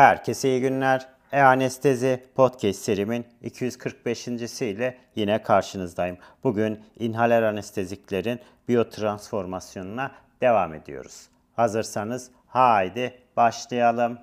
Herkese iyi günler. E-Anestezi Podcast serimin 245. ile yine karşınızdayım. Bugün inhaler anesteziklerin biyotransformasyonuna devam ediyoruz. Hazırsanız haydi başlayalım.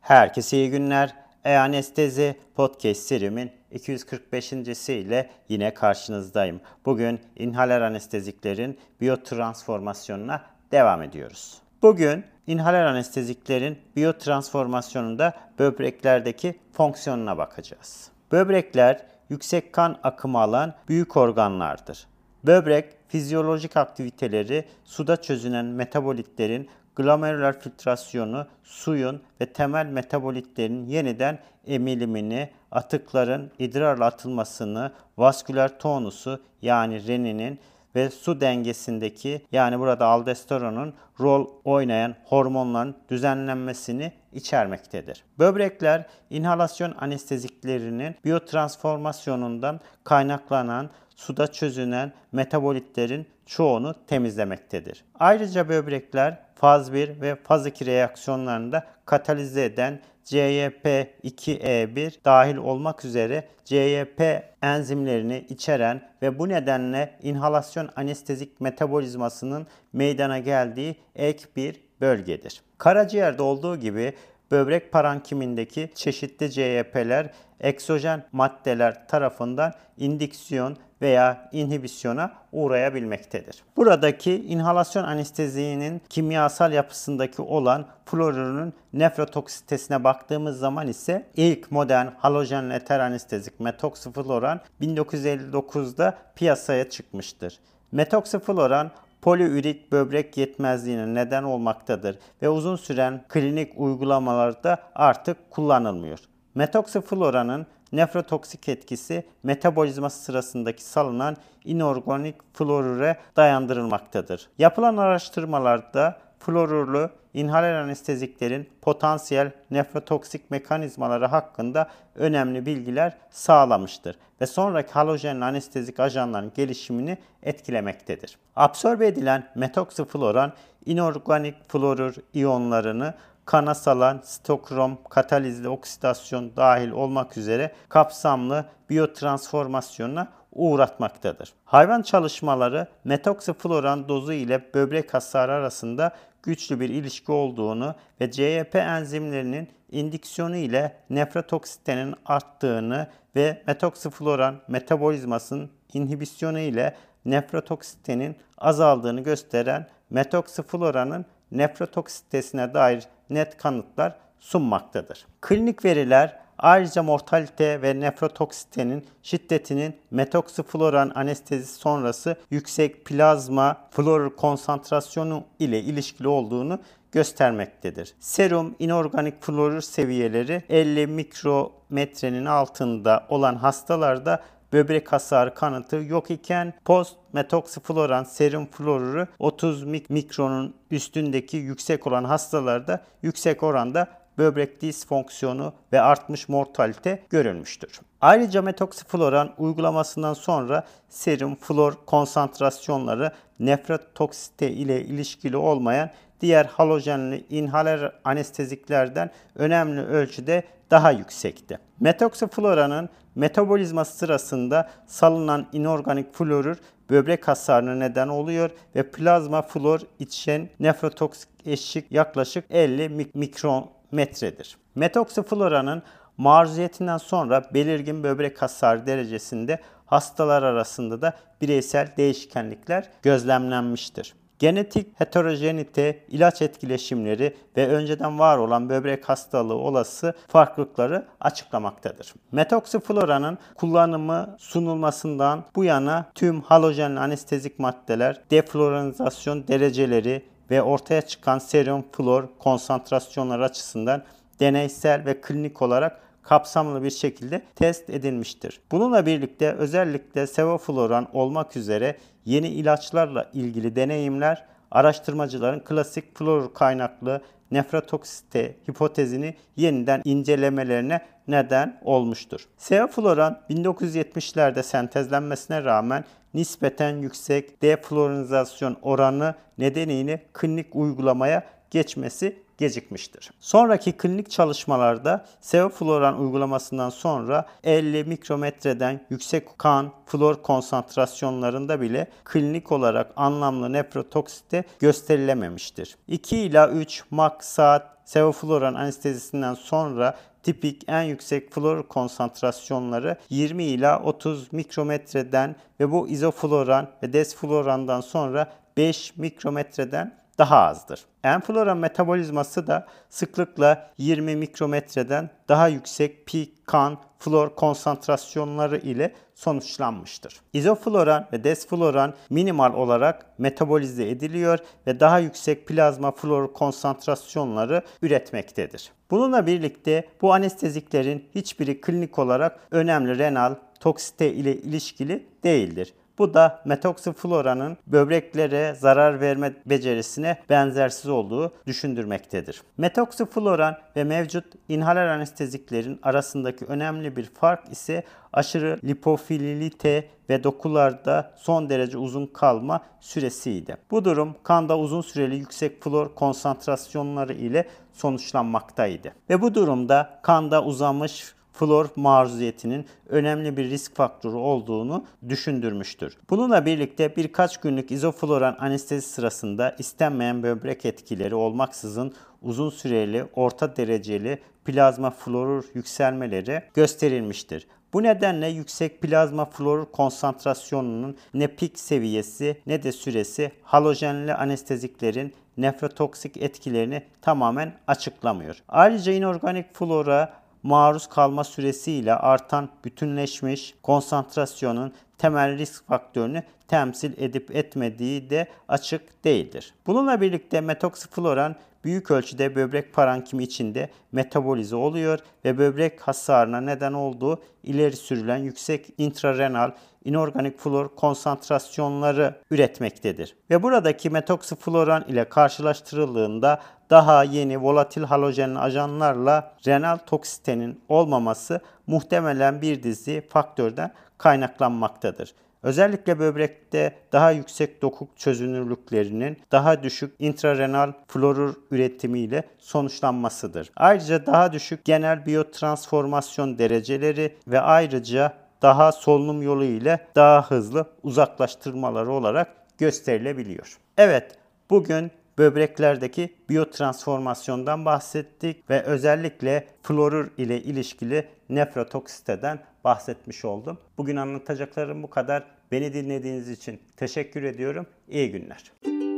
Herkese iyi günler. E-Anestezi Podcast serimin 245. ile yine karşınızdayım. Bugün inhaler anesteziklerin biyotransformasyonuna devam ediyoruz. Bugün inhaler anesteziklerin biyotransformasyonunda böbreklerdeki fonksiyonuna bakacağız. Böbrekler yüksek kan akımı alan büyük organlardır. Böbrek fizyolojik aktiviteleri suda çözünen metabolitlerin glomerular filtrasyonu, suyun ve temel metabolitlerin yeniden emilimini, atıkların idrarla atılmasını, vasküler tonusu yani reninin ve su dengesindeki yani burada aldosteronun rol oynayan hormonların düzenlenmesini içermektedir. Böbrekler inhalasyon anesteziklerinin biyotransformasyonundan kaynaklanan suda çözünen metabolitlerin çoğunu temizlemektedir. Ayrıca böbrekler faz 1 ve faz 2 reaksiyonlarında katalize eden CYP2E1 dahil olmak üzere CYP enzimlerini içeren ve bu nedenle inhalasyon anestezik metabolizmasının meydana geldiği ek bir bölgedir. Karaciğerde olduğu gibi böbrek parankimindeki çeşitli CYP'ler eksojen maddeler tarafından indiksiyon veya inhibisyona uğrayabilmektedir. Buradaki inhalasyon anesteziğinin kimyasal yapısındaki olan florürün nefrotoksitesine baktığımız zaman ise ilk modern halojen eter anestezik metoksifloran 1959'da piyasaya çıkmıştır. Metoksifloran poliürik böbrek yetmezliğine neden olmaktadır ve uzun süren klinik uygulamalarda artık kullanılmıyor. Metoksifloranın nefrotoksik etkisi metabolizması sırasındaki salınan inorganik florüre dayandırılmaktadır. Yapılan araştırmalarda florürlü inhaler anesteziklerin potansiyel nefrotoksik mekanizmaları hakkında önemli bilgiler sağlamıştır ve sonraki halojenli anestezik ajanların gelişimini etkilemektedir. Absorbe edilen metoksifloran inorganik florür iyonlarını kana salan stokrom katalizli oksidasyon dahil olmak üzere kapsamlı biyotransformasyonuna uğratmaktadır. Hayvan çalışmaları metoksifloran dozu ile böbrek hasarı arasında güçlü bir ilişki olduğunu ve CYP enzimlerinin indiksiyonu ile nefrotoksitenin arttığını ve metoksifloran metabolizmasının inhibisyonu ile nefrotoksitenin azaldığını gösteren metoksifloranın nefrotoksitesine dair net kanıtlar sunmaktadır. Klinik veriler ayrıca mortalite ve nefrotoksitenin şiddetinin metoksifloran anestezi sonrası yüksek plazma florür konsantrasyonu ile ilişkili olduğunu göstermektedir. Serum inorganik florür seviyeleri 50 mikrometrenin altında olan hastalarda böbrek hasarı kanıtı yok iken post metoksifloran serum florürü 30 mikronun üstündeki yüksek olan hastalarda yüksek oranda böbrek disfonksiyonu ve artmış mortalite görülmüştür. Ayrıca metoksifloran uygulamasından sonra serum flor konsantrasyonları nefrotoksite ile ilişkili olmayan diğer halojenli inhaler anesteziklerden önemli ölçüde daha yüksekti. Metoksifloranın metabolizması sırasında salınan inorganik florür böbrek hasarına neden oluyor ve plazma flor içen nefrotoksik eşik yaklaşık 50 mikrometredir. Metoksifloranın maruziyetinden sonra belirgin böbrek hasarı derecesinde hastalar arasında da bireysel değişkenlikler gözlemlenmiştir. Genetik heterojenite, ilaç etkileşimleri ve önceden var olan böbrek hastalığı olası farklılıkları açıklamaktadır. Metoksifloranın kullanımı sunulmasından bu yana tüm halojenli anestezik maddeler, defloranizasyon dereceleri ve ortaya çıkan serum flor konsantrasyonları açısından deneysel ve klinik olarak kapsamlı bir şekilde test edilmiştir. Bununla birlikte özellikle sevofloran olmak üzere yeni ilaçlarla ilgili deneyimler araştırmacıların klasik florür kaynaklı nefrotoksite hipotezini yeniden incelemelerine neden olmuştur. Sevofloran 1970'lerde sentezlenmesine rağmen nispeten yüksek deflorinizasyon oranı nedeniyle klinik uygulamaya geçmesi gecikmiştir. Sonraki klinik çalışmalarda sevofloran uygulamasından sonra 50 mikrometreden yüksek kan flor konsantrasyonlarında bile klinik olarak anlamlı nefrotoksite gösterilememiştir. 2 ila 3 mak saat sevofloran anestezisinden sonra tipik en yüksek flor konsantrasyonları 20 ila 30 mikrometreden ve bu izofloran ve desflorandan sonra 5 mikrometreden daha azdır. Enflora metabolizması da sıklıkla 20 mikrometreden daha yüksek pik kan flor konsantrasyonları ile sonuçlanmıştır. İzofloran ve desfloran minimal olarak metabolize ediliyor ve daha yüksek plazma flor konsantrasyonları üretmektedir. Bununla birlikte bu anesteziklerin hiçbiri klinik olarak önemli renal toksite ile ilişkili değildir. Bu da metoksifloranın böbreklere zarar verme becerisine benzersiz olduğu düşündürmektedir. Metoksifloran ve mevcut inhaler anesteziklerin arasındaki önemli bir fark ise aşırı lipofilite ve dokularda son derece uzun kalma süresiydi. Bu durum kanda uzun süreli yüksek flor konsantrasyonları ile sonuçlanmaktaydı. Ve bu durumda kanda uzamış flor maruziyetinin önemli bir risk faktörü olduğunu düşündürmüştür. Bununla birlikte birkaç günlük izofloran anestezi sırasında istenmeyen böbrek etkileri olmaksızın uzun süreli orta dereceli plazma florür yükselmeleri gösterilmiştir. Bu nedenle yüksek plazma florür konsantrasyonunun ne pik seviyesi ne de süresi halojenli anesteziklerin nefrotoksik etkilerini tamamen açıklamıyor. Ayrıca inorganik flora maruz kalma süresiyle artan bütünleşmiş konsantrasyonun temel risk faktörünü temsil edip etmediği de açık değildir. Bununla birlikte metoksifloran büyük ölçüde böbrek parankimi içinde metabolize oluyor ve böbrek hasarına neden olduğu ileri sürülen yüksek intrarenal inorganik flor konsantrasyonları üretmektedir. Ve buradaki metoksifloran ile karşılaştırıldığında daha yeni volatil halojen ajanlarla renal toksitenin olmaması muhtemelen bir dizi faktörden kaynaklanmaktadır. Özellikle böbrekte daha yüksek dokuk çözünürlüklerinin daha düşük intrarenal florür üretimiyle sonuçlanmasıdır. Ayrıca daha düşük genel biyotransformasyon dereceleri ve ayrıca daha solunum yolu ile daha hızlı uzaklaştırmaları olarak gösterilebiliyor. Evet, bugün böbreklerdeki biyotransformasyondan bahsettik ve özellikle florür ile ilişkili nefrotoksiteden bahsetmiş oldum. Bugün anlatacaklarım bu kadar. Beni dinlediğiniz için teşekkür ediyorum. İyi günler.